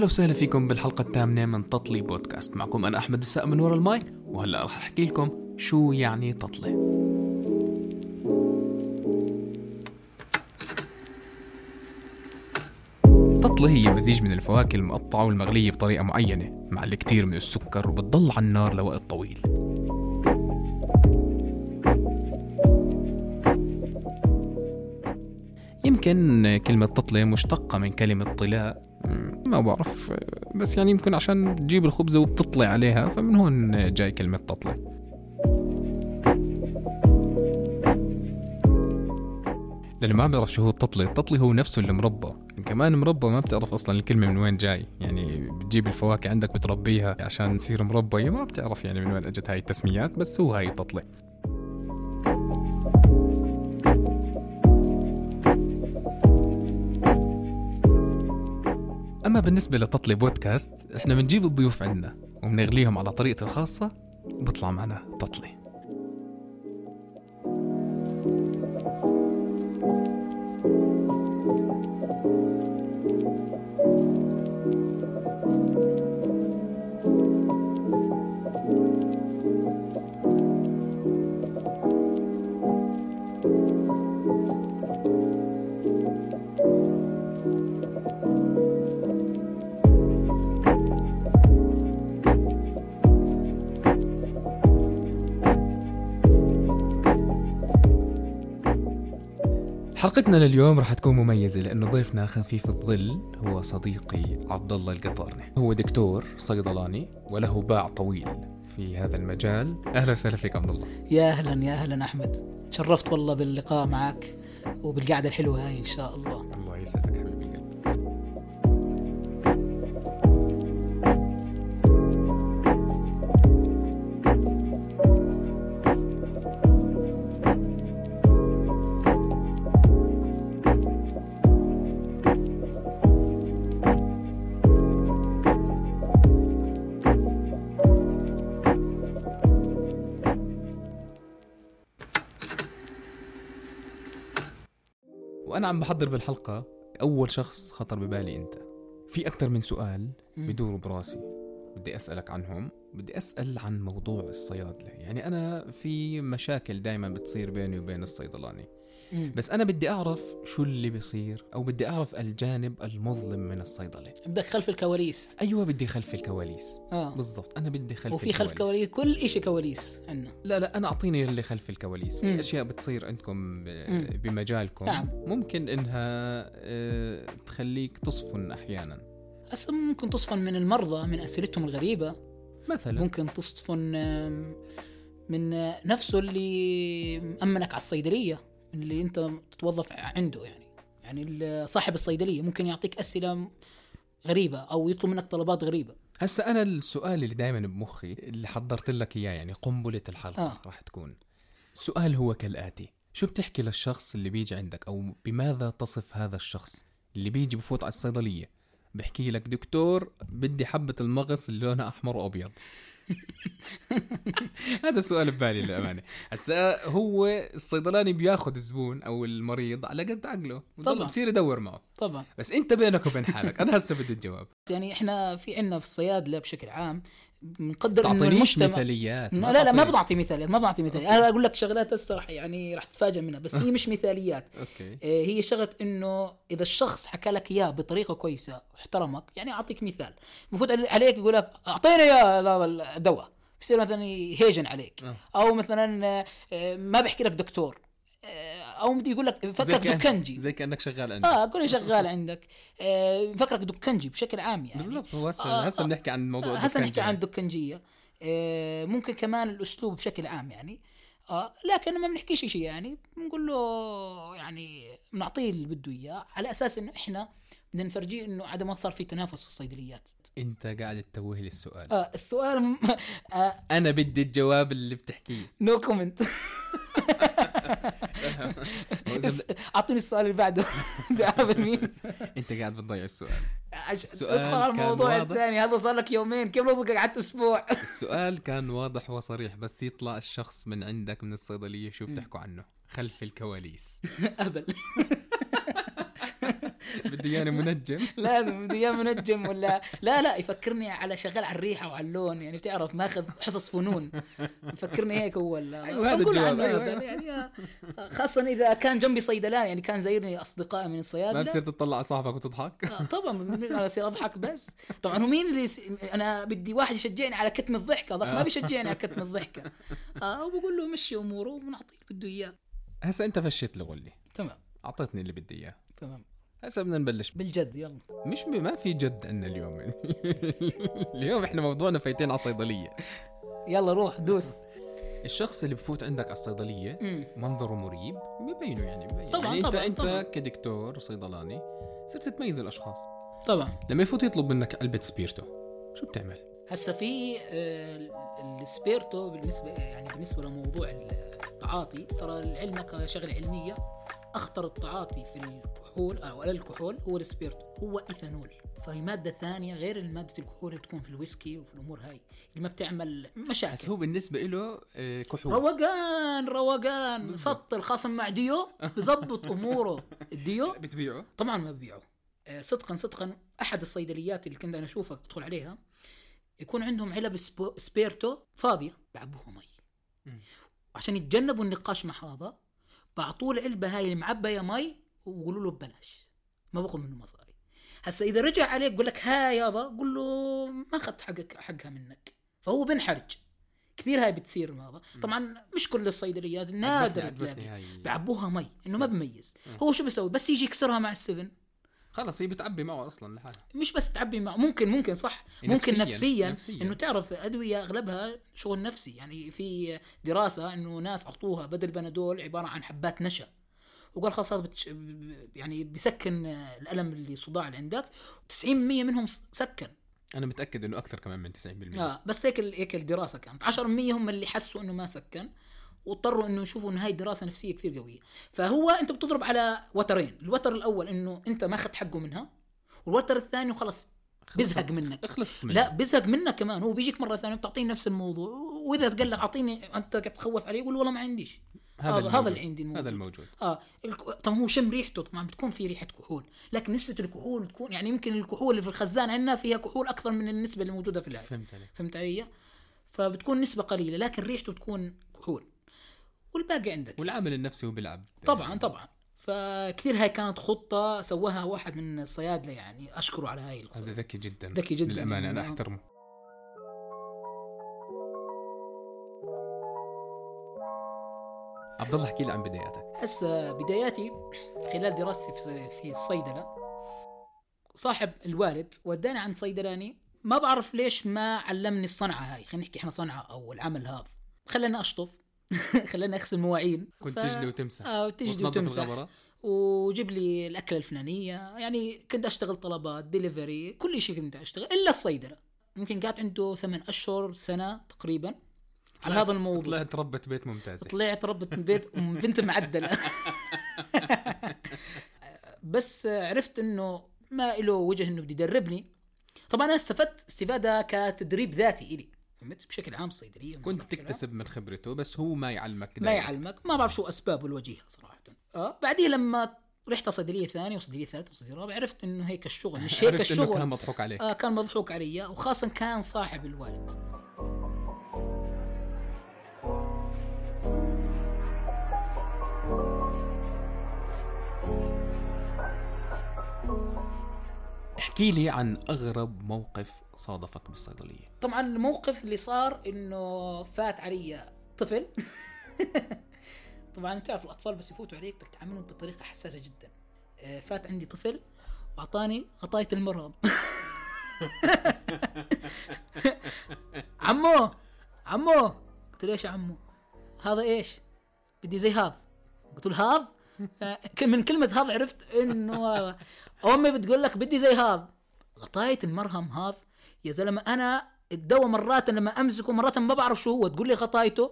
أهلا وسهلا فيكم بالحلقة الثامنة من تطلي بودكاست. معكم أنا أحمد السقا من ورا المايك وهلا راح أحكي لكم شو يعني تطلي. التطلي هي مزيج من الفواكه المقطعة والمغلية بطريقة معينة مع الكثير من السكر وبتضل على النار لوقت طويل. يمكن كلمة تطلة مشتقة من كلمة طلاء ما بعرف بس يعني يمكن عشان تجيب الخبزة وبتطلع عليها فمن هون جاي كلمة تطلة لأنه ما بعرف شو هو التطلي التطلي هو نفسه المربى كمان مربى ما بتعرف أصلا الكلمة من وين جاي. يعني بتجيب الفواكه عندك بتربيها عشان تصير مربى. ما بتعرف يعني من وين أجت هاي التسميات بس هو هاي التطلي أما بالنسبة لتطلي بودكاست إحنا بنجيب الضيوف عنا وبنغليهم على طريقتي الخاصة وبطلع معنا تطلي حلقتنا لليوم راح تكون مميزة لأنه ضيفنا خفيف الظل هو صديقي عبد الله القطارني هو دكتور صيدلاني وله باع طويل في هذا المجال. أهلا وسهلا فيك عبد الله يا أهلا يا أهلا أحمد. تشرفت والله باللقاء معك وبالقعدة الحلوة هاي إن شاء الله. الله يسعدك. وأنا عم بحضر بالحلقة أول شخص خطر ببالي أنت. في أكثر من سؤال مم. بدوروا براسي. بدي أسألك عنهم. بدي أسأل عن موضوع الصيادلة. يعني أنا في مشاكل دائما بتصير بيني وبين الصيدلاني مم. بس أنا بدي أعرف شو اللي بيصير أو بدي أعرف الجانب المظلم من الصيدلة. بدك خلف الكواليس. أيوة بدي خلف الكواليس. آه. بالضبط أنا بدي خلف وفي خلف كواليس كل إشي كواليس عندنا. لا لا أنا أعطيني اللي خلف الكواليس. في مم. أشياء بتصير عندكم مم. بمجالكم نعم. ممكن إنها آه، تخليك تصفن أحيانا. هسه ممكن تصفن من المرضى من اسئلتهم الغريبة. مثلا. ممكن تصفن من آه، نفسه اللي مأمنك على الصيدلية. اللي انت تتوظف عنده يعني. يعني صاحب الصيدلية ممكن يعطيك أسئلة غريبة أو يطلب منك طلبات غريبة. هسا أنا السؤال اللي دائما بمخي اللي حضرت لك إياه يعني قنبلة الحلقة آه. راح تكون. السؤال هو كالآتي شو بتحكي للشخص اللي بيجي عندك؟ أو بماذا تصف هذا الشخص؟ اللي بيجي بفوت على الصيدلية بحكي لك دكتور بدي حبة المغص اللي لونها أحمر وابيض هذا السؤال ببالي للأمانة. هسا هو الصيدلاني بياخذ الزبون أو المريض على قد عقله طبعاً. بصير يدور معه. طبعا. بس أنت بينك وبين حالك أنا هسه بدي الجواب. يعني إحنا في عندنا في الصيادله بشكل عام بنقدر إنه المجتمع مثاليات لا لا ما بعطي مثاليات ما بعطي مثاليات أنا أقول لك شغلات هسه رح يعني رح تتفاجئ منها بس هي مش مثاليات. أوكي. آه، هي شغلة إنه إذا الشخص حكى لك اياه بطريقة كويسة واحترمك يعني أعطيك مثال. المفروض عليك يقول لك اعطينا يا الدواء. بصير مثلا يهيجن عليك. آه. أو مثلا آه، ما بحكي لك دكتور. أو بده يقول لك فكرك دكنجي. زي كأنك شغال عندك. آه كل شغال عندك. آه، فكرك دكنجي بشكل عام يعني. بالضبط هو هسه آه، هسه آه، بنحكي عن موضوع هسه نحكي عن الدكنجية. آه، ممكن كمان الأسلوب بشكل عام يعني. آه لكن ما بنحكيش شيء يعني. بنقول له يعني بنعطيه اللي بده إياه على أساس إنه إحنا بدنا نفرجيه إنه عدم ما صار في تنافس في الصيدليات. أنت قاعد تتوه لي السؤال. آه السؤال م- آه أنا بدي الجواب اللي بتحكيه. no comment أعطيني السؤال اللي بعده. عرب ال memes أنت قاعد بتضيع السؤال. السؤال ادخل على الموضوع. الثاني. هذا صار لك يومين. كيف لو قعدت أسبوع؟ السؤال كان واضح وصريح بس يطلع الشخص من عندك من الصيدلية شو بتحكوا عنه؟ خلف الكواليس. اهبل بده إياني منجم. لازم بده إياه منجم ولا لا لا يفكرني على شغال على الريحة وعلى اللون. يعني بتعرف ماخذ حصص فنون. يفكرني هيك هو ال- أيوة، هذا بقول عنه أيوة، يعني آه، خاصة إذا كان جنبي صيدلان يعني كان زايرني اصدقائي من ما الصيادله بتصير تطلع على صاحبك وتضحك. آه، طبعا أنا أصير أضحك بس. طبعا هو مين اللي. أنا بدي واحد يشجعني على كتم الضحكة. ضحك ما بيشجعني على كتم الضحكة. آه وبقول له مشي أموره وبنعطيه اللي بده إياه. هسا أنت فشيت لي تمام. أعطيتني اللي بدي إياه. تمام. هسا بدنا نبلش بالجد يلا مش. ما في جد عندنا اليوم يعني اليوم إحنا موضوعنا فايتين على صيدليه يلا روح دوس الشخص اللي بفوت عندك على الصيدلية. منظره مريب ببينه يعني ببين. طبعاً، يعني انت طبعاً، أنت طبعاً. كدكتور صيدلاني صرت تميز الأشخاص طبعا لما يفوت يطلب منك علبه سبيرتو شو بتعمل هسا في آه، السبيرتو بالنسبة يعني بالنسبة لموضوع التعاطي ترى لعلمك شغلة علمية أخطر التعاطي في الكحول أو الكحول هو السبيرتو هو إيثانول. فهي مادة ثانية غير الماده الكحول اللي بتكون في الويسكي وفي الأمور هاي اللي ما بتعمل بس مشاكل هو بالنسبة له آه، كحول. روقان روقان. سط الخصم مع ديو بظبط أموره. الديو بتبيعه؟ طبعا ما ببيعه. آه، صدقا صدقا أحد الصيدليات اللي كنت أنا اشوفها ادخل عليها يكون عندهم علب سبيرتو فاضيه بعبوها مي. عشان يتجنبوا النقاش مع هذا بعطوه العلبه هاي المعبيه مي ويقولوا له ببلاش. ما باخذ منه مصاري. هسا إذا رجع عليك يقول لك ها يابا قول له ما أخذت حقك حقها منك. فهو بنحرج. كثير هاي بتصير هذا طبعا مش كل الصيدليات نادر تلاقي بعبوها مي إنه ما بميز. هو شو بيسوي؟ بس يجي يكسرها مع السفن. خلص هي بتعبي معه أصلا لحالها. مش بس تعبي مع ممكن ممكن صح. ممكن نفسياً- نفسيا, نفسياً. إنه تعرف أدوية أغلبها شغل نفسي. يعني في دراسة إنه ناس أعطوها بدل بنادول عبارة عن حبات نشا. وقال خلاص هذا بتش... يعني بيسكن الألم اللي صداع اللي عندك 90% منهم سكن. أنا متأكد إنه أكثر كمان من 90% آه بس هيك ال- هيك الدراسة كانت. 10% هم اللي حسوا إنه ما سكن. واضطروا انه يشوفوا انه هاي دراسة نفسية كثير قوية. فهو انت بتضرب على وترين الوتر الأول إنه أنت ما أخذت حقه منها والوتر الثاني وخلاص بيزهق منك. خلصت منه. لا بيزهق منك كمان. هو بيجيك مرة ثانية بتعطيه نفس الموضوع وإذا قال لك أعطيني أنت قاعد تخوف عليه يقول والله ما عنديش. هذا الموجود. هذا اللي عندي الموجود. هذا الموجود. آه الك... طب هو شم ريحته؟ طبعا بتكون في ريحة كحول. لكن نسبة الكحول تكون يعني يمكن الكحول اللي في الخزان عندنا فيها كحول أكثر من النسبة اللي موجودة في الهاي فهمت عليك. فهمت علي؟ فبتكون نسبة قليلة لكن ريحته تكون كحول. والباقي عندك. والعامل النفسي هو بيلعب. طبعا طبعا. فكثير هاي كانت خطة سواها واحد من الصيادلة يعني أشكره على هاي الخطة. هذا ذكي جدا. ذكي جدا. للامانه أنا آه. أحترمه. عبد الله احكي لي عن بداياتك. هسه بداياتي خلال دراستي في في الصيدلة صاحب الوالد وداني عند صيدلاني. ما بعرف ليش ما علمني الصنعة هاي. خلينا نحكي إحنا صنعة أو العمل هذا. خلاني أشطف. خلاني أغسل مواعين. كنت ف- تجلي وتمسح. آه تجلي وتنظف وتمسح. الغبرة. وجيب لي الأكلة الفلانية. يعني كنت أشتغل طلبات ديليفري كل شيء كنت أشتغل إلا الصيدلة. يمكن قعدت عنده ثمان أشهر سنة تقريبا. على هذا الموضوع. طلعت ربة بيت ممتازة طلعت ربة بيت بنت معدلة. بس عرفت إنه ما له وجه إنه بده يدربني. طبعا أنا استفدت استفادة كتدريب ذاتي إلي. بشكل عام الصيدليه كنت تكتسب من خبرته بس هو ما يعلمك ما. يعلمك. ما بعرف شو اسبابه الوجيهة صراحة. آه. بعدين لما رحت صيدلية ثانية وصيدلية ثالثة وصيدلية رابعة عرفت إنه هيك الشغل مش هيك عرفت انه كان الشغل مضحوك عليك. آه كان مضحوك علي. وخاصه كان صاحب الوالد. احكي لي عن أغرب موقف صادفك بالصيدلية. طبعا الموقف اللي صار إنه فات علي طفل. طبعا تعرف الأطفال بس يفوتوا عليك بدك تعاملهم بطريقة حساسة جدا. آه، فات عندي طفل وأعطاني غطاية المرهم. عمو عمو. قلت له إيش يا عمو؟ هذا إيش؟ بدي زي هذا قلت له هذا من كلمة هذا عرفت إنه أمي بتقول لك بدي زي هذا غطاية المرهم هذا يا زلمة أنا الدواء مرات لما أمسكه مرات ما بعرف شو هو. تقول لي غطايته.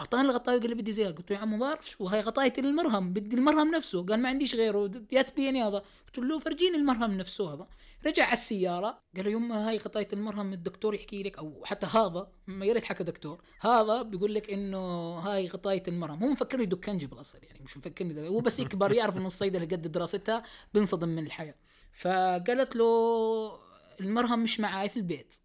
أعطاني الغطايه قال لي بدي زيها قلت له يا عمو ما بعرف شو؟ هاي غطاية المرهم بدي المرهم نفسه. قال ما عنديش غيره يا تبيني هذا. قلت له فرجيني المرهم نفسه هذا. رجع على السيارة قال له يما هاي غطاية المرهم الدكتور يحكي لك أو حتى هذا ما يا ريت حكى دكتور هذا بيقول لك إنه هاي غطاية المرهم. هو مفكرني دكانجي بالاصل يعني مش مفكرني. هو بس يكبر يعرف إنه الصيدله قد دراستها بنصدم من الحياة. فقالت له المرهم مش معاي في البيت.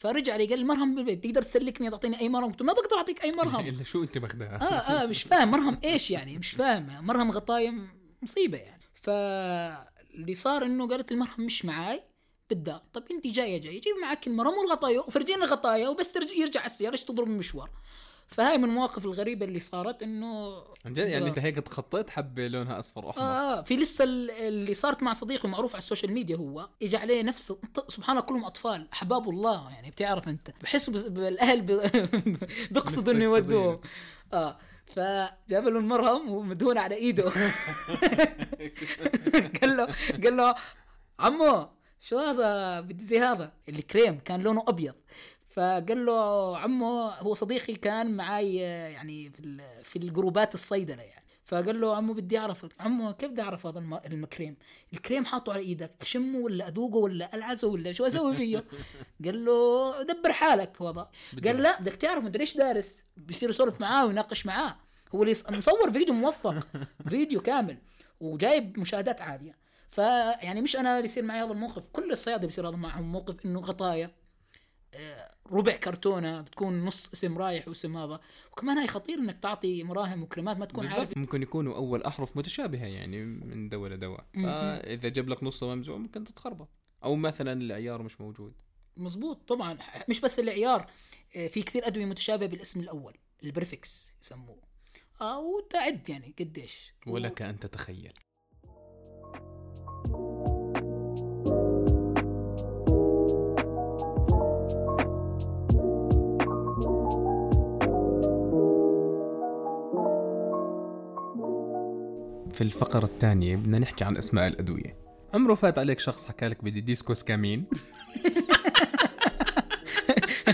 فرجع لي قال المرهم بالبيت تقدر تسلكني تعطيني أي مرهم؟ قلت ما بقدر أعطيك أي مرهم. إلا شو أنت ماخذها؟ آه آه مش فاهم مرهم إيش يعني مش فاهم. مرهم غطايه مصيبة يعني. فاللي صار إنه قالت المرهم مش معاي بالدار طب أنت جاية جاية جيب معك المرهم والغطايه وفرجينا الغطايه وبس يرجع على السيارة إيش تضرب المشوار. فهاي من المواقف الغريبة اللي صارت إنه عن جد يعني أنت هيك تخطيت حبة لونها أصفر وأحمر. آه في لسه ال- اللي صارت مع صديقي معروف على ال social media هو اجى عليه نفس سبحان الله كلهم أطفال أحباب الله يعني بتعرف أنت. بس- بالأهل بيقصدوا إنه يودوهم. آه فجاب له المرهم ومدهون على إيده. قال له قال له عمو شو هذا؟ بدي زي هذا. الكريم كان لونه أبيض. فقال له عمو هو صديقي كان معاي يعني في في الجروبات الصيدلة يعني. فقال له عمو بدي أعرف عمو كيف بدي أعرف هذا الكريم؟ الكريم حاطه على إيدك أشمه ولا أذوقه ولا ألعزه ولا شو أسوي فيه؟ قال له دبر حالك وضع قال لا بدك تعرف أنت ليش دارس؟ بيصير يسولف معاه ويناقش معاه. هو اللي مصور فيديو موثق فيديو كامل وجايب مشاهدات عالية. فيعني مش أنا اللي يصير معي هذا الموقف كل الصيادلة بيصير هذا معهم موقف إنه غطايا. ربع كرتونة بتكون نص اسم رايح واسم هذا. وكمان هاي خطير إنك تعطي مراهم وكريمات ما تكون عارف ممكن يكونوا أول أحرف متشابهة يعني من دواء لدواء. فإذا جاب لك نصه ممزوع ممكن تتخربط. أو مثلا العيار مش موجود. مزبوط طبعا. مش بس العيار آه، في كثير أدوية متشابهة بالاسم الأول البريفكس يسموه. أو تعد يعني قديش. ولك أن تتخيل. في الفقرة الثانية بدنا نحكي عن أسماء الأدوية عمره فات عليك شخص حكى لك بدي ديسكوس كامين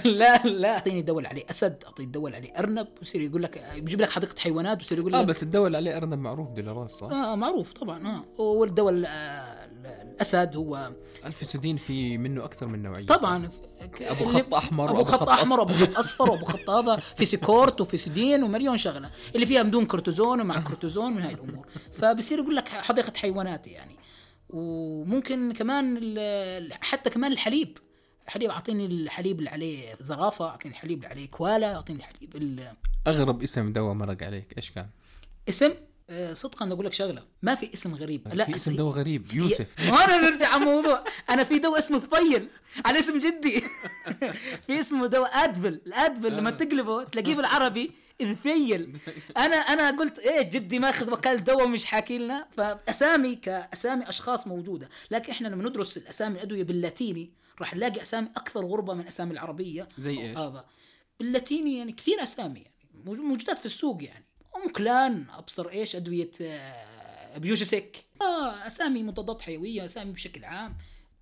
لا لا أعطيني دول عليه أسد أعطيني دول عليه أرنب ويصير يقول لك بيجيب لك حديقة حيوانات ويصير يقول آه لك بس الدواء اللي عليه أرنب معروف ديلاراس صح؟ آه معروف طبعا آه والدواء ال- آه، الأسد هو الفيوسيدين في منه أكثر من نوعية طبعا اللي- خط أحمر أبو خط أحمر وابو خط أصفر وابو خط هذا فيوسيكورت وفيوسيدين ومليون شغلة اللي فيها بدون كورتيزون ومع كورتيزون من هاي الأمور. فبصير يقول لك حديقة حيوانات يعني. وممكن كمان حتى كمان الحليب. حليب أعطيني الحليب اللي عليه زرافة أعطيني الحليب اللي عليه كوالا أعطيني الحليب ال- أغرب اسم دواء مرق عليك إيش كان؟ اسم؟ صدقا أقول لك شغلة. ما في اسم غريب. لا في اسم دواء غريب. يوسف. ما أنا نرجع على الموضوع أنا في دواء اسمه ثفيل على اسم جدي. في اسمه دواء ادفل الادفل لما تقلبه تلاقيه بالعربي ذفيل أنا أنا قلت إيه جدي ماخذ وكاله دواء ومش حاكي لنا. فأسامي كأسامي أشخاص موجودة. لكن إحنا لما ندرس الأسامي الأدوية باللاتيني راح نلاقي أسامي أكثر غربة من اسامي العربية. زي؟ هذا. باللاتيني يعني كثير أسامي يعني موجو- موجودات في السوق يعني. أموكلان أبصر إيش أدوية آه، بيوجيسك آه أسامي مضادات حيوية أسامي بشكل عام.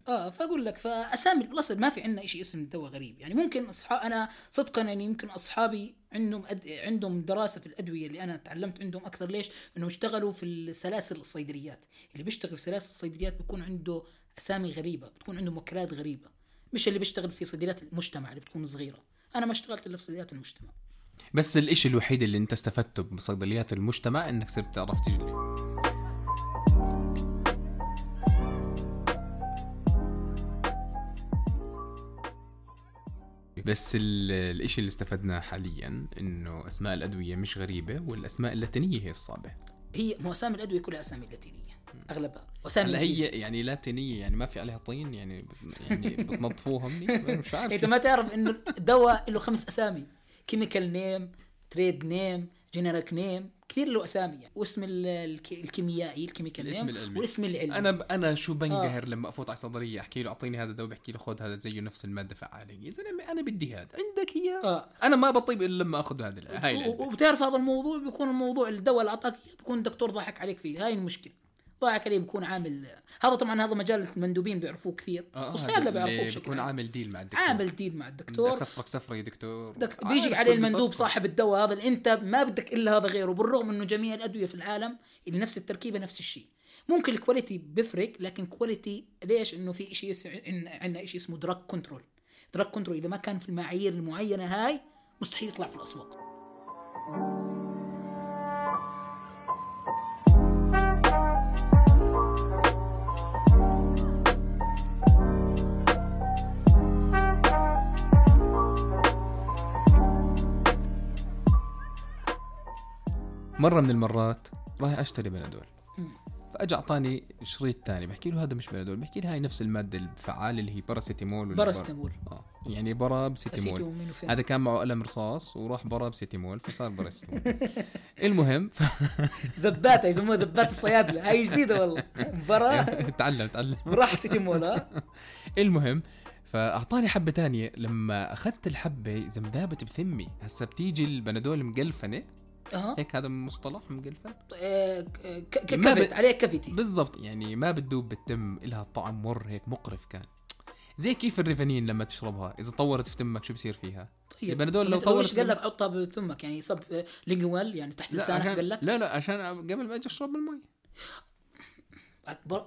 آه فأقول لك فأسامي الأصل ما في عندنا شيء اسم دواء غريب. يعني ممكن اصحاب أنا صدقا يعني يمكن أصحابي عندهم أد... عندهم دراسة في الأدوية اللي أنا تعلمت عندهم أكثر. ليش؟ إنهم اشتغلوا في السلاسل الصيدليات. اللي بيشتغل في سلاسل الصيدليات بيكون عنده أسامي غريبة بتكون عنده وكالات غريبة. مش اللي بيشتغل في صيدليات المجتمع اللي بتكون صغيرة. أنا ما اشتغلت إلا في صيدليات المجتمع. بس الإشي الوحيد اللي أنت استفدته بصيدليات المجتمع إنك صرت تعرف تجلي. بس ال- الإشي اللي استفدناه حاليا إنه أسماء الأدوية مش غريبة والأسماء اللاتينية هي الصعبة. هي مو أسامي الأدوية كلها أسامي لاتينيه أغلبها وأسامي هلا هي. يعني لاتينية يعني ما في عليها طين يعني يعني أنا مش عارف. انت ما تعرف إنه الدواء له خمس أسامي. chemical name trade name generic name كثير له أسامي. يعني. واسم ال- الك- الكيميائي ال chemical الاسم name العلمي. والاسم العلمي. أنا ب... أنا شو بنقهر لما أفوت على صيدليه أحكي له أعطيني هذا الدواء بحكي له خذ هذا زيه نفس المادة فعاله يا زلمة أنا بدي هذا. عندك اياه آه. أنا ما بطيب إلا لما أخذ هذا هاي و- وبتعرف هذا الموضوع؟ بيكون الموضوع الدواء اللي اعطاك بيكون الدكتور ضاحك عليك فيه. هاي المشكلة. ضاحك عليه بيكون عامل هذا طبعا هذا مجال المندوبين بيعرفوه كثير. آه، والصيادله هذا بيعرفوه بشكل بيكون عام. عامل deal مع الدكتور. عامل deal مع الدكتور. سفرك سفره يا دكتور. دك بيجي عليه كل المندوب. صاحب الدواء هذا اللي انت ما بدك إلا هذا غيره بالرغم إنه جميع الأدوية في العالم اللي نفس التركيبة نفس الشيء. ممكن ال quality بيفرق لكن quality ليش؟ إنه في شيء يس... إن عندنا شيء اسمه drug control drug control إذا ما كان في المعايير المعينة هاي مستحيل يطلع في الأسواق. مرة من المرات رايح أشتري بنادول. فأجى أعطاني شريط ثاني بحكي له هذا مش بنادول بحكي لي هاي نفس المادة الفعالة اللي هي باراسيتامول ولا بر... آه يعني برابسيتامول هذا كان معه قلم رصاص وراح برابسيتامول فصار برستمول المهم ف... ذبات يسموها ذبات الصيادلة. هاي جديدة والله. برا. تعلم تعلم. راح سيتيمول ها المهم فأعطاني حبة تانية. لما أخذت الحبة زمذابت بثمي هسا بتيجي البنادول مقلفنة أها. هيك هذا مصطلح مقلفن آه، كفت عليه كفيتي بالضبط يعني ما بتدوب بالتم إلها طعم مر هيك مقرف كان. زي كيف الريفانين لما تشربها؟ إذا طولت في تمك شو بصير فيها؟ طيب البنادول لو طولت إيش قال لك حطها بتمك يعني sublingual يعني تحت لسانك قال لك؟ لا لا عشان قبل ما أجي أشرب المي.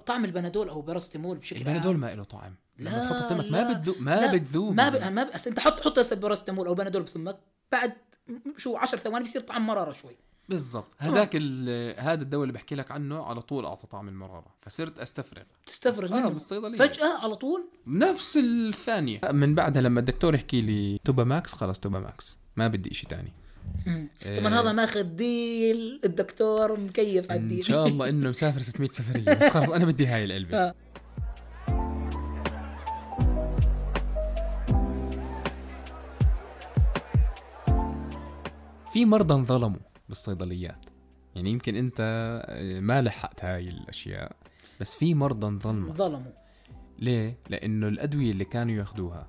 طعم البنادول أو بارستيمول بشكل البنادول عام ما له طعم. لما لا، تحطه في تمك ما بتذوب ما بتذوب. ما ب... ما ب... أنت حط حط هسه أو بنادول بفمك بعد شو 10 ثواني بصير طعم مرارة شوي. بالضبط. هذاك ال- هذا الدواء اللي بحكي لك عنه على طول أعطى طعم المرارة فصرت أستفرغ. تستفرغ آه، منه. بالصيدلية. فجأة على طول؟ نفس الثانية. من بعدها لما الدكتور يحكي لي توبا ماكس خلاص توبا ماكس ما بدي تاني. مم. إيه. طبعا هذا ماخذ ديل الدكتور مكيف على إن الديل. شاء الله إنه مسافر 600 سفرية بس خلاص أنا بدي هاي العلبة. في مرضى انظلموا بالصيدليات. يعني يمكن انت آه، ما لحقت هاي الأشياء بس في مرضى انظلموا. ظلموا ليه؟ لأنه الأدوية اللي كانوا ياخذوها.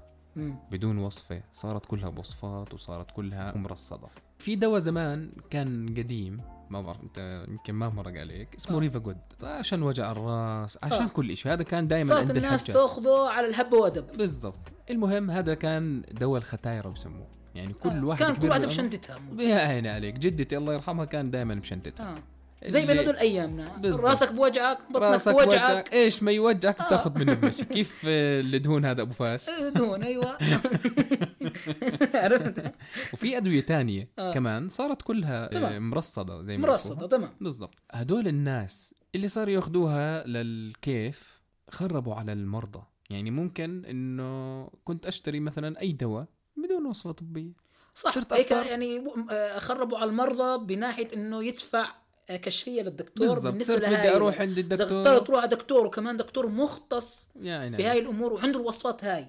بدون وصفة صارت كلها بوصفات وصارت كلها مرصدة. في دواء زمان كان قديم ما بعرف انت يمكن ما مرق عليك اسمه آه. ريفا جود عشان وجع الراس عشان آه. كل شيء هذا كان دائما صارت عند الناس تأخذه على الهبه ودب بالضبط. المهم هذا كان دواء الختايرة بسموه. يعني كل آه. واحد كان كل واحدة بشنتتها. يا عيني عليك جدتي الله يرحمها كان دائما مشنتتها آه. زي اللي- بنادول أيامنا بالضبط. راسك بوجعك بطنك بوجعك وجعك إيش ما يوجعك آه. بتاخذ منه المشي كيف آه، الدهون هذا أبو فاس دهون أيوه عرفت وفي أدوية تانية آه. كمان صارت كلها آه، تمام. مرصدة زي ما مرصدة. تمام بالضبط هدول الناس اللي صاروا ياخذوها للكيف خربوا على المرضى يعني ممكن إنه كنت أشتري مثلا أي دواء بدون وصفة طبية. صح صرت هيك. يعني آه، خربوا على المرضى بناحية إنه يدفع آه، كشفية للدكتور بالضبط بالنسبة صرت بدي أروح عند دكتور الدكتور. تروح على دكتور وكمان دكتور مختص يا عيني في هاي الأمور وعنده الوصفات هاي.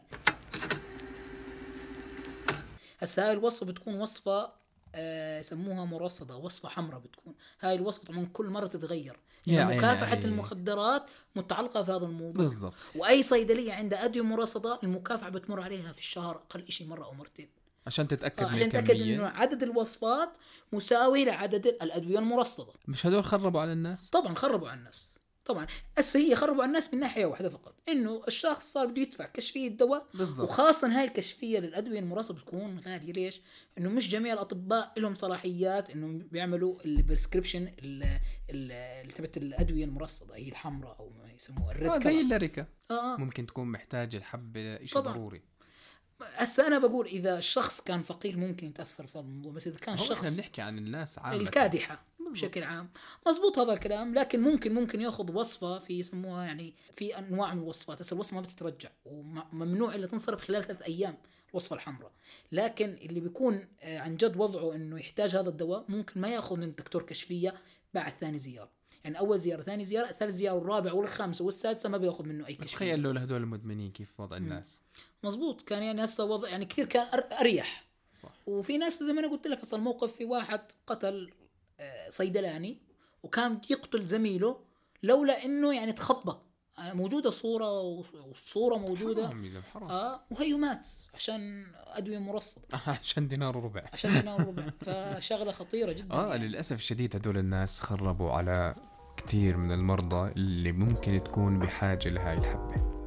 هسا هاي الوصفة بتكون وصفة آه، يسموها مرصدة وصفة حمراء بتكون. هاي الوصفة طبعا كل مرة تتغير. يا لأن عيني مكافحة عليك. المخدرات متعلقة في هذا الموضوع. بالضبط. وأي صيدلية عندها أدوية مرصدة المكافحة بتمر عليها في الشهر أقل شيء مرة أو مرتين. عشان تتأكد آه، من عشان تتاكد إنه عدد الوصفات مساوي لعدد الأدوية المرصدة. مش هدول خربوا على الناس؟ طبعا خربوا على الناس. طبعا هسه هي خربوا على الناس من ناحية واحدة فقط إنه الشخص صار بده يدفع كشفيه دواء بالضبط. وخاصة هاي الكشفية للأدوية المرصدة بتكون غالية. ليش؟ إنه مش جميع الأطباء لهم صلاحيات إنه بيعملوا ال prescription اللي تبعت الأدوية المرصدة هي الحمراء أو ما يسموها ال red آه زي color. الليريكا. آه آه. ممكن تكون محتاجة الحبه شيء. ضروري. هسه أنا بقول إذا الشخص كان فقير ممكن يتأثر في الموضوع بس إذا كان هو إحنا شخص بنحكي عن الناس عامة. الكادحة. بشكل عام. مزبوط هذا الكلام لكن ممكن ممكن ياخذ وصفة في يسموها يعني في أنواع من الوصفات. هسه الوصفة ما بتترجع وممنوع إلا تنصرف خلال ثلاث أيام الوصفة الحمراء. لكن اللي بيكون آه، عن جد وضعه إنه يحتاج هذا الدواء ممكن ما ياخذ من الدكتور كشفية بعد ثاني زيارة. يعني أول زيارة ثاني زيارة ثالث زيارة والرابع والخامسه والسادسة ما بياخذ منه أي بس كشفية. تخيل لو لهدول المدمنين كيف وضع الناس. مزبوط كان يعني هسه وضع يعني كثير كان أريح. صح. وفي ناس زي ما أنا قلت لك أصلا الموقف في واحد قتل صيدلاني وكان يقتل زميله لولا إنه يعني تخبى آه، موجودة صورة والصورة موجودة. حرام حرام. آه وهي مات عشان أدوية مرصده عشان دينار وربع. عشان دينار وربع. فشغلة خطيرة جدا آه يعني. للأسف الشديد هدول الناس خربوا على كتير من المرضى اللي ممكن تكون بحاجة لهاي الحبة.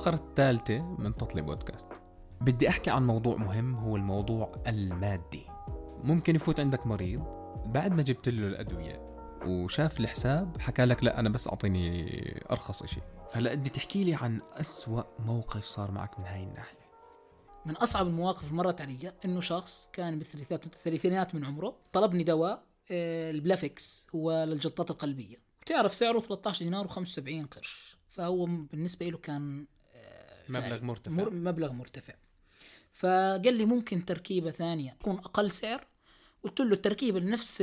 الفقرة الثالثة من تطلي بودكاست. بدي أحكي عن موضوع مهم هو الموضوع المادي. ممكن يفوت عندك مريض بعد ما جبت له الأدوية وشاف الحساب حكى لك لا أنا بس أعطيني أرخص شيء فهلا بدي تحكي لي عن أسوأ موقف صار معك من هاي الناحية. من أصعب المواقف مرت علي إنه شخص كان بالثلاثينات الثلاثينات من عمره طلبني دواء آه، البلافكس هو للجلطات القلبية. تعرف سعره 13 دينار و75 قرش. فهو بالنسبة له كان مبلغ. مرتفع. مر مبلغ مرتفع. فقال لي ممكن تركيبة ثانية تكون أقل سعر. قلت له التركيبة نفس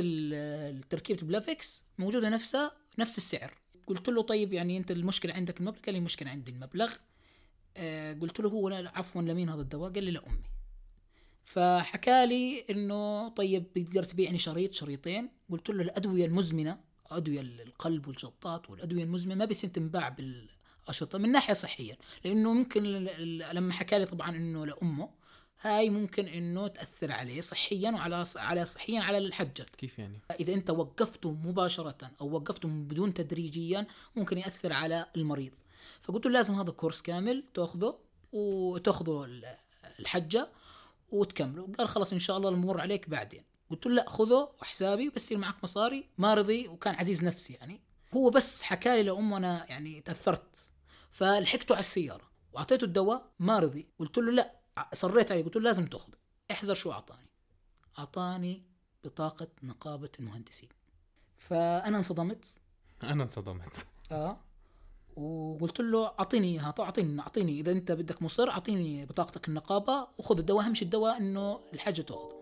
تركيبه البلافكس موجودة نفسها نفس السعر. قلت له طيب يعني أنت المشكلة عندك المبلغ؟ قال لي المشكلة عندي المبلغ. آه قلت له هو لا عفوا لمين هذا الدواء؟ قال لي لامي فحكى لي إنه طيب بتقدر تبيعني شريط شريطين. قلت له الأدوية المزمنة أدوية القلب والجلطات والأدوية المزمنة ما بيصير تنباع بالاشرطه من ناحية صحية لأنه ممكن لما حكى لي طبعا إنه لأمه هاي ممكن إنه تأثر عليه صحيا وعلى على صحيا على الحجه كيف يعني؟ إذا أنت وقفته مباشرة أو وقفته بدون تدريجيا ممكن يأثر على المريض. فقلت له لازم هذا كورس كامل تأخذه وتاخذه ال- الحجة وتكمله. قال خلاص إن شاء الله المر عليك بعدين. قلت له لا خذه وحسابي بس يصير معك مصاري ما رضي وكان عزيز نفسي يعني. هو بس حكى لي لأمه أنا يعني تأثرت. فلحقته على السيارة وأعطيته الدواء ما رضي. قلت له لا صريت عليه قلت له لازم تأخذه. احذر شو أعطاني؟ أعطاني بطاقة نقابة المهندسين. فأنا انصدمت. أنا انصدمت. آه. وقلت له أعطيني إياها طيب أعطيني أعطيني. إذا أنت بدك مصر أعطيني بطاقتك النقابة وخذ الدواء. اهم شيء الدواء إنه الحاجة تأخذه.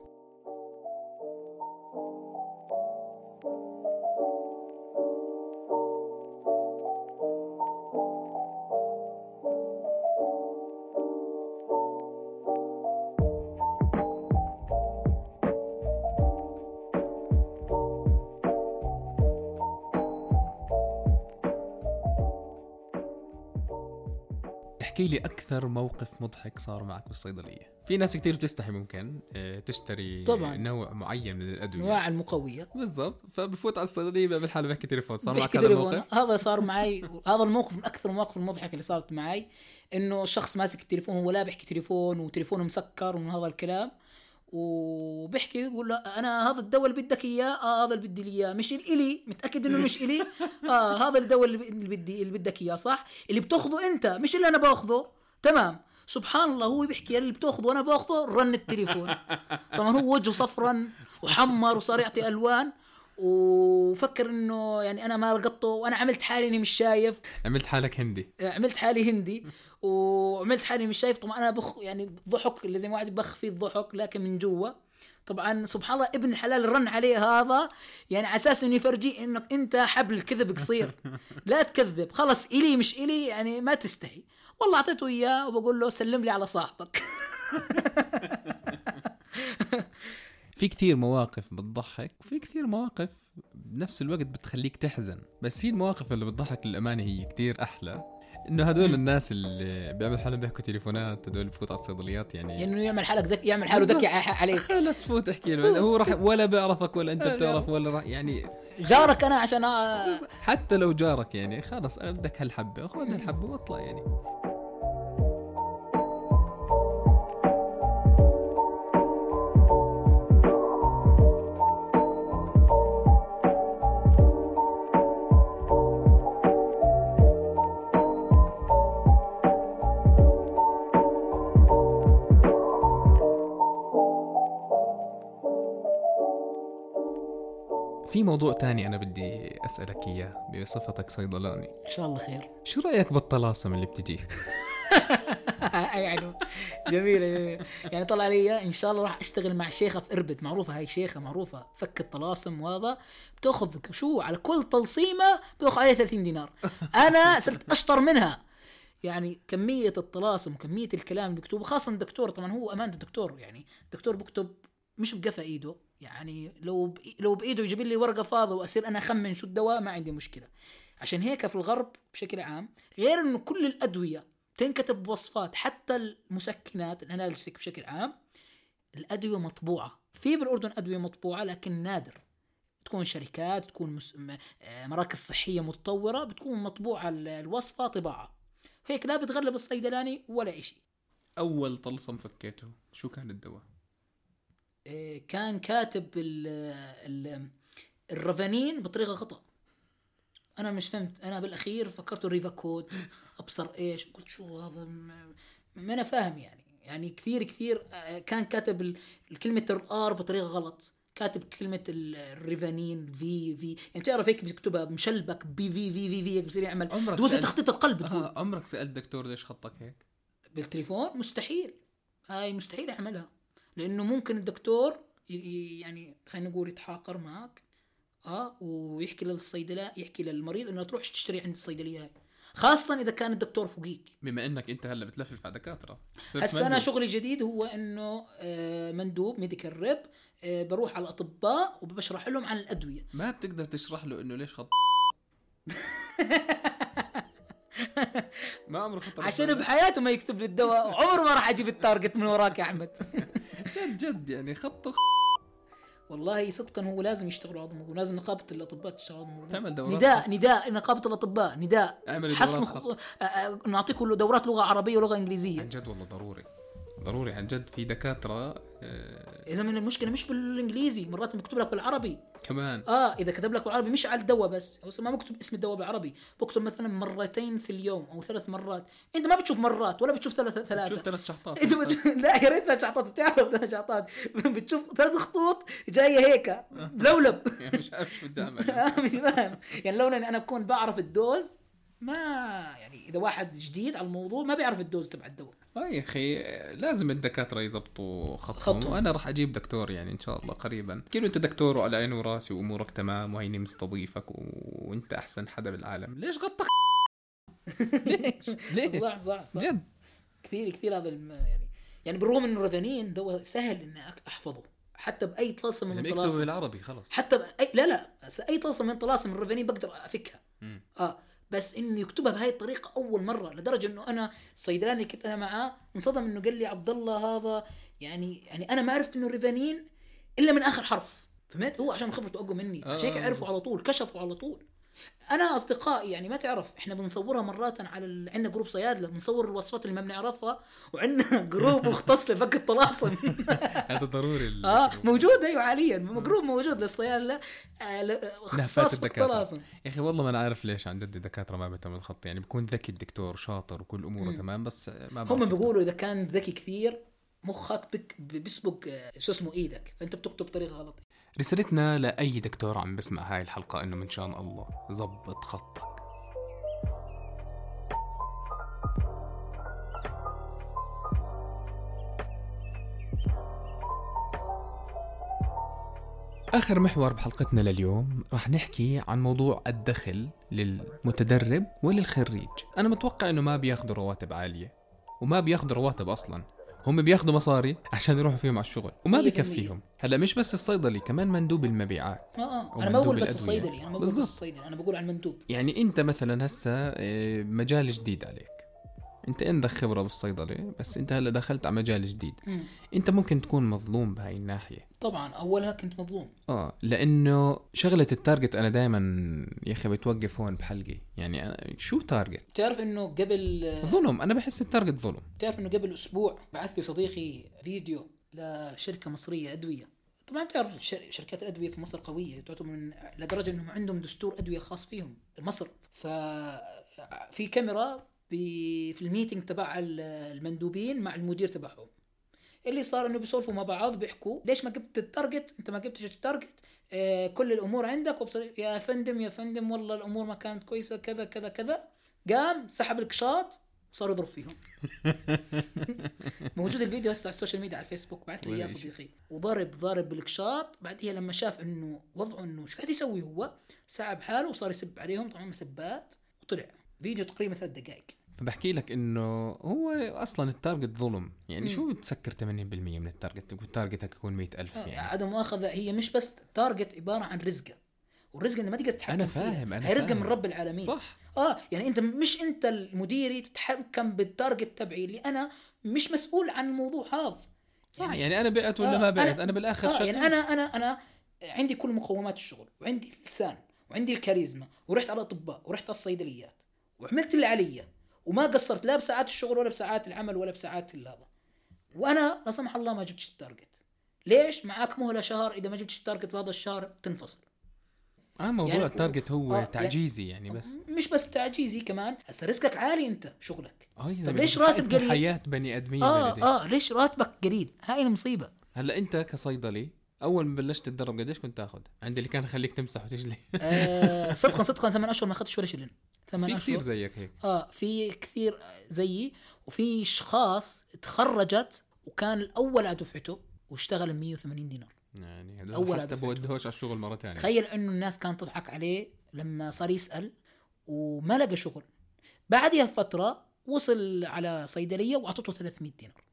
احكي لي أكثر موقف مضحك صار معك بالصيدلية. في ناس كتير بتستحي ممكن آه، تشتري طبعاً. نوع معين من الأدوية. انواع المقوية. بالضبط. فبفوت على الصيدلية بيعمل حاله بيحكي تليفون. صار معك بحكي هذا الموقف؟ هذا صار معي. هذا الموقف من أكثر المواقف المضحكة اللي صارت معي إنه شخص ماسك التليفون هو لا بيحكي تليفون وتليفونه مسكر ومن هذا الكلام. وبيحكي يقول له أنا هذا الدواء اللي بدك إياه آه هذا اللي بدي إياه. مش الي متأكد إنه مش إلي؟ آه هذا الدواء اللي بدي اللي بدك إياه صح؟ اللي بتأخذه أنت مش اللي أنا بأخذه. تمام. سبحان الله هو بيحكي اللي بتأخذه وأنا بأخذه رن التليفون. طبعا هو وجهه صفرا وحمر وصار يعطي ألوان. وفكر إنه يعني أنا ما لقطه وأنا عملت حالي إني مش شايف. عملت حالك هندي. عملت حالي هندي. وعملت حالي مش شايف طبعا أنا بخ يعني ضحك اللي زي ما واحد بخ فيه الضحك لكن من جوا. طبعا سبحان الله ابن الحلال رن عليه هذا يعني على أساس إنه يفرجيه إنك أنت حبل الكذب قصير. لا تكذب خلص إلي مش إلي يعني ما تستحي والله أعطيته إياه وبقول له سلم لي على صاحبك. في كثير مواقف بتضحك وفي كثير مواقف بنفس الوقت بتخليك تحزن. بس هي المواقف اللي بتضحك للأمانة هي كثير أحلى. إنه هدول الناس اللي بيعمل حالهم بيحكوا تليفونات هدول بفوت على الصيدليات يعني. إنه يعمل حالك ذكي يعمل حاله ذكي عليك. خلص فوت احكي له. هو راح ولا بيعرفك ولا أنت بتعرف ولا راح يعني. جارك أنا عشان أ- حتى لو جارك يعني خلص بدك هالحبة خذ هالحبة واطلع يعني. في موضوع تاني أنا بدي أسألك إياه بصفتك صيدلاني. إن شاء الله خير. شو رأيك بالطلاسم اللي بتجي؟ يعني جميلة جميلة. يعني طلع لي إن شاء الله راح أشتغل مع شيخة في إربد. معروفة هاي شيخة معروفة. فك الطلاسم وهذا. بتأخذ شو على كل تلصيمة بتأخذ عليها 30 دينار. أنا صرت أشطر منها. يعني كمية الطلاسم وكمية الكلام اللي مكتوب خاصة الدكتور. طبعا هو أمانة الدكتور يعني الدكتور بكتب مش بقفا إيده. يعني لو لو بإيده يجيب لي ورقة فاضية وأصير أنا أخمن شو الدواء ما عندي مشكلة. عشان هيك في الغرب بشكل عام غير إنه كل الأدوية تنكتب بوصفات حتى المسكنات الانالجيسيك بشكل عام الأدوية مطبوعة. في بالأردن أدوية مطبوعة لكن نادر. تكون شركات تكون آه، مراكز صحية متطورة بتكون مطبوعة ال- الوصفة طباعة. هيك لا بتغلب الصيدلاني ولا إشي. أول طلسم فكيته شو كان الدواء؟ كان كاتب ال ال الرافانين بطريقة خطأ. أنا مش فهمت. أنا بالأخير فكرته ريفا كود أبصر إيش قلت شو هذا؟ ما أنا فاهم يعني. يعني كثير كثير آه، كان كاتب ال- كلمه الار بطريقة غلط. كاتب كلمة ال- الريفانين في في يعني بتعرف هيك بيكتبها مشلبك بي في في في في هيك بصير يعمل. عمرك دوسة سألت- تخطيط القلب بتقول آه عمرك سألت دكتور ليش خطك هيك؟ بالتليفون؟ مستحيل. هاي مستحيل أعملها. لأنه ممكن الدكتور يعني خلينا نقول يتحاقر معك آه ويحكي للصيدلة يحكي للمريض إنه تروح تشتري عند الصيدلية هاي. خاصة إذا كان الدكتور فوقيك. بما إنك أنت هلأ بتلفلف على دكاترة. صرت هسا أنا. شغلي الجديد هو إنه آه، مندوب medical rep آه، بروح على الأطباء وبشرح لهم عن الأدوية. ما بتقدر تشرح له إنه ليش خط ما عمره خطر عشان بحياته ما يكتب لي الدواء. وعمره ما راح أجيب التارجت من وراك يا أحمد. جد جد يعني خطه والله صدقا هو لازم يشتغلوا على هذا الموضوع لازم نقابة الأطباء تشتغل الموضوع. تعمل دورات نداء نداء نقابة الأطباء نداء. اعمل حسن دورات خط... خط. نعطيكم له دورات لغة عربية ولغة عن انجليزيه جد والله ضروري. ضروري عن جد في دكاترة آه إذا من المشكلة مش بالإنجليزي مرات بيكتب لك بالعربي. كمان. آه إذا كتب لك بالعربي مش على الدواء بس هو ما بكتب اسم الدواء بالعربي بكتب مثلا مرتين في اليوم أو ثلاث مرات. أنت ما بتشوف مرات ولا بتشوف ثلاث ثلاثة. ثلاث شحطات إنت بت... لا يا ريت ثلاث شعطات بتعرف ثلاث شعطات بتشوف ثلاث خطوط جاية هيك ملولب. يعني مش عارف شو بدي أعمل. آه، مش فاهم. يعني لولا إني أنا بكون بعرف ال dose ما يعني إذا واحد جديد على الموضوع ما بيعرف ال dose تبع الدواء. آه يا أخي لازم الدكاترة يظبطوا خطهم. خطهم. وأنا راح أجيب دكتور يعني إن شاء الله قريبا. أحكي له أنت دكتور وعلى عيني وراسي وأمورك تمام وهيني مستضيفك و... وأنت أحسن حدا بالعالم. ليش غطى ليش؟ ليش؟ صح صح صح. جد. كثير كثير هذا الم... يعني يعني بالرغم إنه الرافانين دواء سهل إني أحفظه. حتى بأي طلسم من طلاسم بالعربي خلص حتى بأي... لا لا أي طلسم من طلاسم الرافانين بقدر أفكها. مم. آه بس إنه يكتبها بهاي الطريقة أول مرة لدرجة إنه أنا الصيدلاني كنت أنا معاه انصدم إنه قال لي عبد الله هذا يعني يعني أنا ما عرفت إنه ريفانين إلا من آخر حرف فهمت هو عشان خبرته أقوى مني عشان هيك آه. عرفوا على طول كشفوا على طول أنا أصدقائي يعني ما تعرف إحنا بنصورها مرات على ال... عندنا group صيادله بنصور الوصفات اللي ما بنعرفها وعندنا group مختص لفك الطلاسم. هذا ضروري آه موجود أيوه حاليا. group موجود للصيادله آه اختصاص. الطلاسم. يا أخي والله ما أنا عارف ليش عن جد الدكاترة ما بيهتموا بالخط يعني بكون ذكي الدكتور شاطر وكل أموره تمام بس ما هم بيقولوا إذا كان ذكي كثير مخك بك بيسبق آه، شو اسمه إيدك فأنت بتكتب بطريقه غلط. رسالتنا لأي دكتور عم بسمع هاي الحلقة إنه من شان الله زبط خطك. آخر محور بحلقتنا لليوم رح نحكي عن موضوع الدخل للمتدرب وللخريج. أنا متوقع أنه ما بياخذوا رواتب عالية وما بياخذوا رواتب أصلا. هم بياخذوا مصاري عشان يروحوا فيهم على الشغل وما بيكفيهم هلا مش بس الصيدلي كمان مندوب المبيعات آه أو أنا ما بقول بس. الصيدلي أنا ما بقول بس. الصيدلي أنا بقول على المندوب. يعني أنت مثلا هسه آه، مجال جديد عليك. أنت عندك خبرة بالصيدلة بس أنت هلا دخلت على مجال جديد. مم. أنت ممكن تكون مظلوم بهاي الناحية. طبعا أولها كنت مظلوم. آه لأنه شغلة ال target أنا دائما يا أخي بتوقف هون بحلقي. يعني أنا شو target؟ بتعرف إنه قبل ظلم. أنا بحس ال target ظلم. بتعرف إنه قبل أسبوع بعث لي صديقي فيديو لشركة مصرية أدوية. طبعا بتعرف شر- شركات الأدوية في مصر قوية تعتبر من لدرجة إنهم عندهم دستور أدوية خاص فيهم مصر ف في كاميرا في ال meeting تبع ال- المندوبين مع المدير تبعهم. اللي صار إنه بيسولفوا مع بعض بيحكوا ليش ما جبت ال target أنت ما جبتش ال target آه كل الأمور عندك وبصر يا فندم يا فندم والله الأمور ما كانت كويسة كذا كذا كذا. قام سحب الكشاط وصار يضرب فيهم. موجود الفيديو هسه على ال social media على الفيسبوك. بعث لي إياه. صديقي. وضرب ضارب بالكشاط بعدها لما شاف إنه وضعه إنه شو قاعد يسوي هو سحب حاله وصار يسب عليهم. طبعا مسبات وطلع. فيديو تقريبا ثلاث دقائق. فبحكي لك إنه هو أصلا ال target ظلم. يعني شو بتسكر 80% من ال target target ك يكون 100000 يعني. عدم مؤاخذة هي مش بس target عبارة عن رزقة. والرزق انت ما تقدر تتحكم فيها. فاهم، أنا هي رزق فاهم. من رب العالمين. صح. آه يعني أنت مش أنت المديري تتحكم بال target تبعي اللي أنا مش مسؤول عن الموضوع هذا. صح يعني أنا بعت ولا آه، ما بعت؟ أنا- أنا بالاخر شغال. يعني أنا أنا أنا عندي كل مقومات الشغل وعندي اللسان وعندي الكاريزما ورحت على الأطباء ورحت على الصيدليات وعملت اللي علي. وما قصرت لا بساعات الشغل ولا بساعات العمل ولا بساعات هذا. وأنا لا سمح الله ما جبتش ال target. ليش؟ معاك مهلة شهر إذا ما جبتش ال target في هذا الشهر تنفصل. آه موضوع يعني- ال target هو آه، يعني- تعجيزي يعني بس. مش بس تعجيزي كمان هسه رزقك عالي أنت شغلك. يا طب زلمة، ليش راتب قليل؟ حياة بني آدمين آه بلدي. آه ليش راتبك قليل؟ هاي المصيبة. هلا أنت كصيدلي أول ما بلشت تتدرب قديش كنت تاخذ؟ عندي اللي كان يخليك تمسح وتجلي. آه صدقا صدقا ثمان أشهر ما اخذتش ولا شلن ثمان في كثير اشهر زيك هيك. آه في كثير زيي وفي اشخاص تخرجت وكان الأول على دفعته واشتغل ب 180 دينار. يعني أول حتى بودهوش على الشغل مرة ثانية تخيل إنه الناس كانت تضحك عليه لما صار يسأل وما لقى شغل. بعدها فتره وصل على صيدلية وأعطته 300 دينار.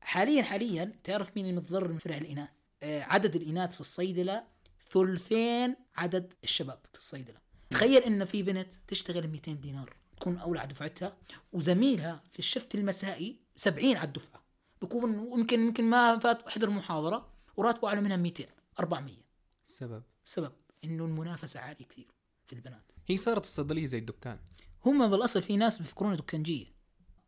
حاليا حاليا تعرف مين المتضرر من فرع الإناث؟ آه عدد الإناث في الصيدلة ثلثين عدد الشباب في الصيدلة. تخيل إن في بنت تشتغل 200 دينار تكون أولى على دفعتها وزميلها في الشفت المسائي 70 على الدفعة. بكون يمكن يمكن ما فات حضر محاضره وراتبه أعلى منها 200 400 السبب السبب إنه المنافسة عالية كثير في البنات. هي صارت الصيدليه زي الدكان. هم بالأصل في ناس بيفكرونها دكانجية.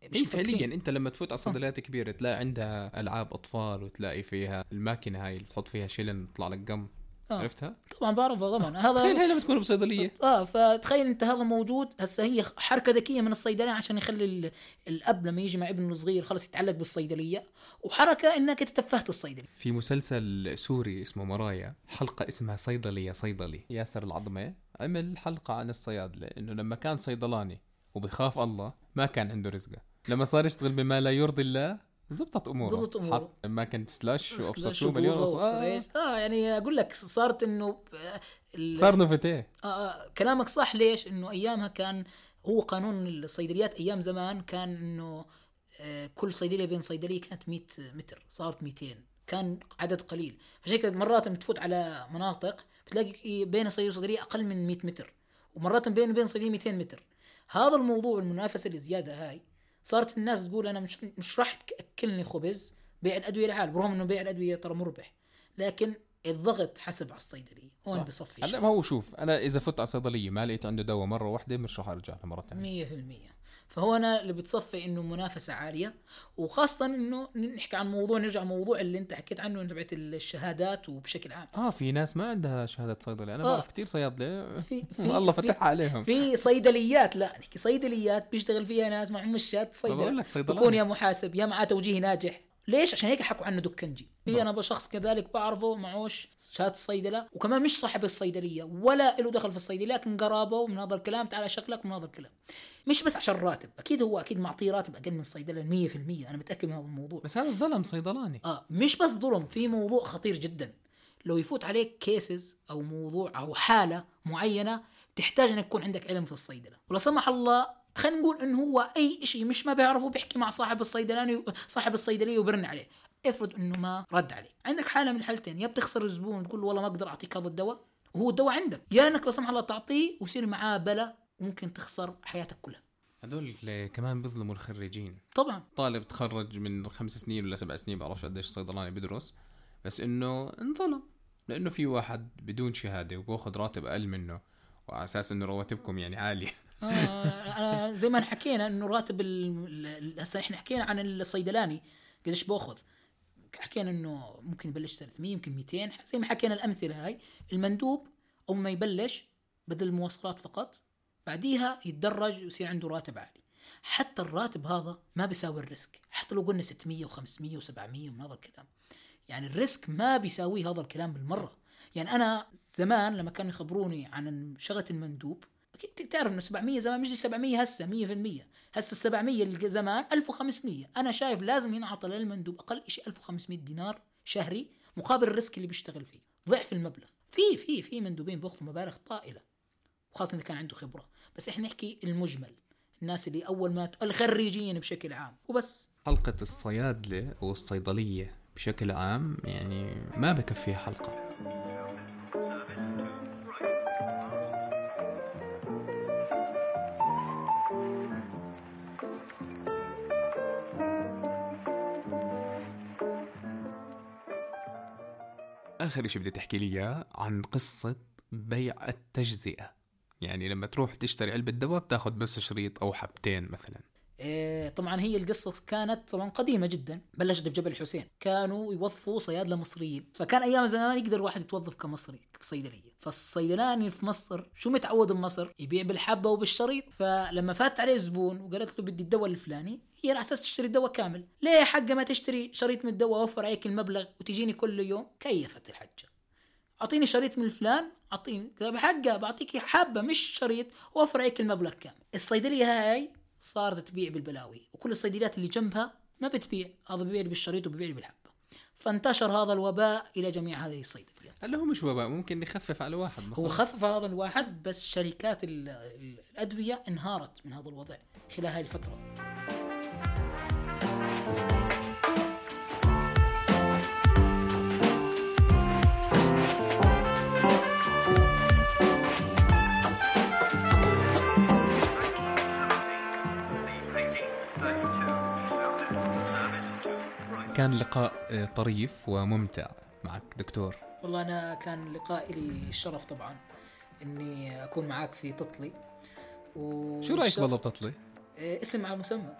مفكرين. فعليا أنت لما تفوت على صيدليات كبيرة تلاقي عندها ألعاب أطفال وتلاقي فيها الماكينة هاي اللي بتحط فيها شلن يطلع لك قم آه. عرفتها؟ طبعا بعرفها طبعا. تخيل هذا هاي لما تكون بصيدلية. آه فتخيل أنت هذا موجود. هسه هي حركة ذكية من الصيدلية عشان يخلي ال- الأب لما يجي مع ابنه الصغير خلص يتعلق بالصيدلية. وحركة إنك انت تفهت الصيدلي في مسلسل سوري اسمه مرايا حلقة اسمها صيدلي يا صيدلي. ياسر العظمة عمل حلقة عن الصيادلة انه لما كان صيدلاني وبخاف الله ما كان عنده رزقة. لما صار يشتغل بما لا يرضي الله زبطت أموره. زبطت أموره. حط ما كنت slash شو مليون آه. آه يعني أقول لك صارت إنه آه، ال- صار نوفتيه آه آه، كلامك صح. ليش؟ إنه أيامها كان هو قانون الصيدليات أيام زمان كان إنه آه، كل صيدلية بين صيدلية كانت 100 متر صارت 200 كان عدد قليل. عشان كذا مرات لما تفوت على مناطق بتلاقي بين صيدلية وصيدليه أقل من 100 متر ومرات بين وبين صيدلية 200 متر. هذا الموضوع المنافسة الزياده هاي صارت الناس تقول أنا مش مش راح تأكلني خبز بيع الأدوية لحال برغم إنه بيع الأدوية ترى مربح. لكن الضغط حسب على الصيدلية هون. بصفي هلا ما هو شوف أنا إذا فت على صيدليه ما لقيت عنده دواء مرة واحدة مش راح ارجع له مرة ثانية مية في المية. فهو أنا اللي بتصفي إنه منافسة عالية وخاصة إنه نحكي عن موضوع نرجع موضوع اللي أنت حكيت عنه تبعت الشهادات وبشكل عام. آه في ناس ما عندها شهاده صيدله أنا آه. بعرف كثير صيادلة. في في الله فتحها عليهم. في صيدليات لا نحكي صيدليات بيشتغل فيها ناس معهم شهادة بقول صيدلة. لك صيدلاني. بكون يا محاسب يا معاه توجيه ناجح. ليش؟ عشان هيك حكوا عنه دكنجي. في أنا شخص كذلك بعرفه معوش شهاده صيدله وكمان مش صاحب الصيدلية ولا له دخل في الصيدليه لكن قرابه من هذا الكلام تعال شكلك من هذا الكلام مش بس عشان راتب أكيد هو أكيد معطيه راتب أقل من الصيدله 100% أنا متأكد من هذا الموضوع. بس هذا الظلم صيدلاني. آه مش بس ظلم في موضوع خطير جدا. لو يفوت عليك كيسز أو موضوع أو حالة معينة تحتاج إنك يكون عندك علم في الصيدلة. ولا سمح الله خلينا نقول انه هو أي شيء مش ما بيعرفه بيحكي مع صاحب الصيدلاني صاحب الصيدلية وبرن عليه. افرض إنه ما رد عليك. عندك حالة من الحالتين يا بتخسر الزبون تقول له والله ما أقدر أعطيك هذا الدواء وهو الدواء عندك. يا إنك لا سمح الله تعطيه ويصير معاه بلا وممكن تخسر حياتك كلها. اللي كمان بيظلموا الخريجين. طبعا. طالب تخرج من خمس سنين ولا سبع سنين بعرفش قديش صيدلاني بدرس بس إنه انظلم. لأنه في واحد بدون شهادة وباخذ راتب أقل منه وعلى أساس إنه رواتبكم يعني عالية. آه أنا زي ما حكينا إنه راتب هسه إحنا حكينا عن الصيدلاني قديش باخذ حكينا إنه ممكن يبلش 300 يمكن 200 زي ما حكينا الأمثلة هاي المندوب أول ما يبلش بدل المواصلات فقط بعديها يتدرج ويصير عنده راتب عالي. حتى الراتب هذا ما بيساوي الريسك. حتى لو قلنا 600 و500 و700 من هذا الكلام. يعني ال risk ما بيساوي هذا الكلام بالمرة. يعني أنا زمان لما كانوا يخبروني عن شغلة المندوب أكيد تعرف إنه 700 زمان مش 700 هسه 100% هسه ال 700 اللي زمان 1500 أنا شايف لازم ينعطى للمندوب أقل شيء 1500 دينار شهري مقابل ال risk اللي بيشتغل فيه. ضعف المبلغ. في في في مندوبين بياخذوا مبالغ طائلة وخاصه إذا كان عنده خبرة. بس إحنا نحكي المجمل. الناس اللي أول ما الخريجين بشكل عام. وبس. حلقة الصيادلة والصيدلية بشكل عام يعني ما بكفيها حلقة. آخر شيء بدي تحكي لي إياه عن قصة بيع التجزئة. يعني لما تروح تشتري علبة دواء بتاخذ بس شريط أو حبتين مثلا. إيه، طبعا هي القصة كانت طبعا قديمة جدا بلشت بجبل الحسين. كانوا يوظفوا صيادلة مصريين. فكان أيام زمان يقدر الواحد يتوظف كمصري في صيدلية فالصيدلاني في مصر شو متعود بمصر؟ يبيع بالحبة وبالشريط. فلما فات عليه زبون وقالت له بدي الدواء الفلاني هي على أساس تشتري الدواء كامل. ليه حقة ما تشتري شريط من الدواء وفر عليك المبلغ وتجيني كل يوم؟ كيفت الحجة. أعطيني شريط من فلان أعطيني بحقه بعطيك حبة مش شريط وفر عليك المبلغ كامل. الصيدلية هاي صارت تبيع بالبلاوي وكل الصيدليات اللي جنبها ما بتبيع. هذا ببيع بالشريط وببيع بالحبة. فانتشر هذا الوباء إلى جميع هذه الصيدليات. هلا هو مش وباء ممكن يخفف على واحد هو مصاري. خفف هذا الواحد بس شركات ال- ال- الأدوية انهارت من هذا الوضع خلال هذه الفترة. لقاء آه، طريف وممتع معك دكتور. والله أنا كان لقاء لي الشرف طبعا إني أكون معاك في تطلي. و شو رأيك والله بتطلي؟ إيه، اسم على مسمى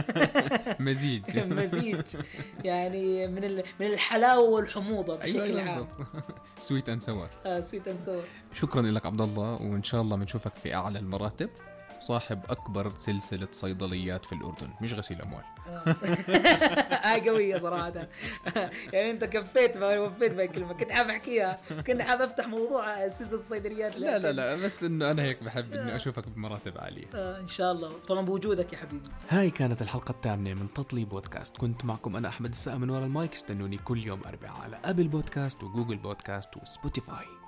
مزيج. مزيج. يعني من من الحلاوة والحموضة بشكل أيوة عام. sweet and sour آه sweet and sour شكرا لك عبد الله وإن شاء الله بنشوفك في أعلى المراتب. صاحب أكبر سلسلة صيدليات في الأردن. مش غسيل أموال. هاي قوية صراحة. يعني أنت كفيت ما وفيت بهاي الكلمة. كنت حاب أحكيها. كنت حاب أفتح موضوع سلسلة الصيدليات. لا لا لا بس إنه أنا هيك بحب إني أشوفك بمراتب عالية. آه إن شاء الله. طبعا بوجودك يا حبيبي. هاي كانت الحلقة الثامنة من تطلي بودكاست. كنت معكم أنا أحمد السقا من وراء المايك. استنوني كل يوم أربعاء على Apple Podcasts و Google Podcasts و Spotify.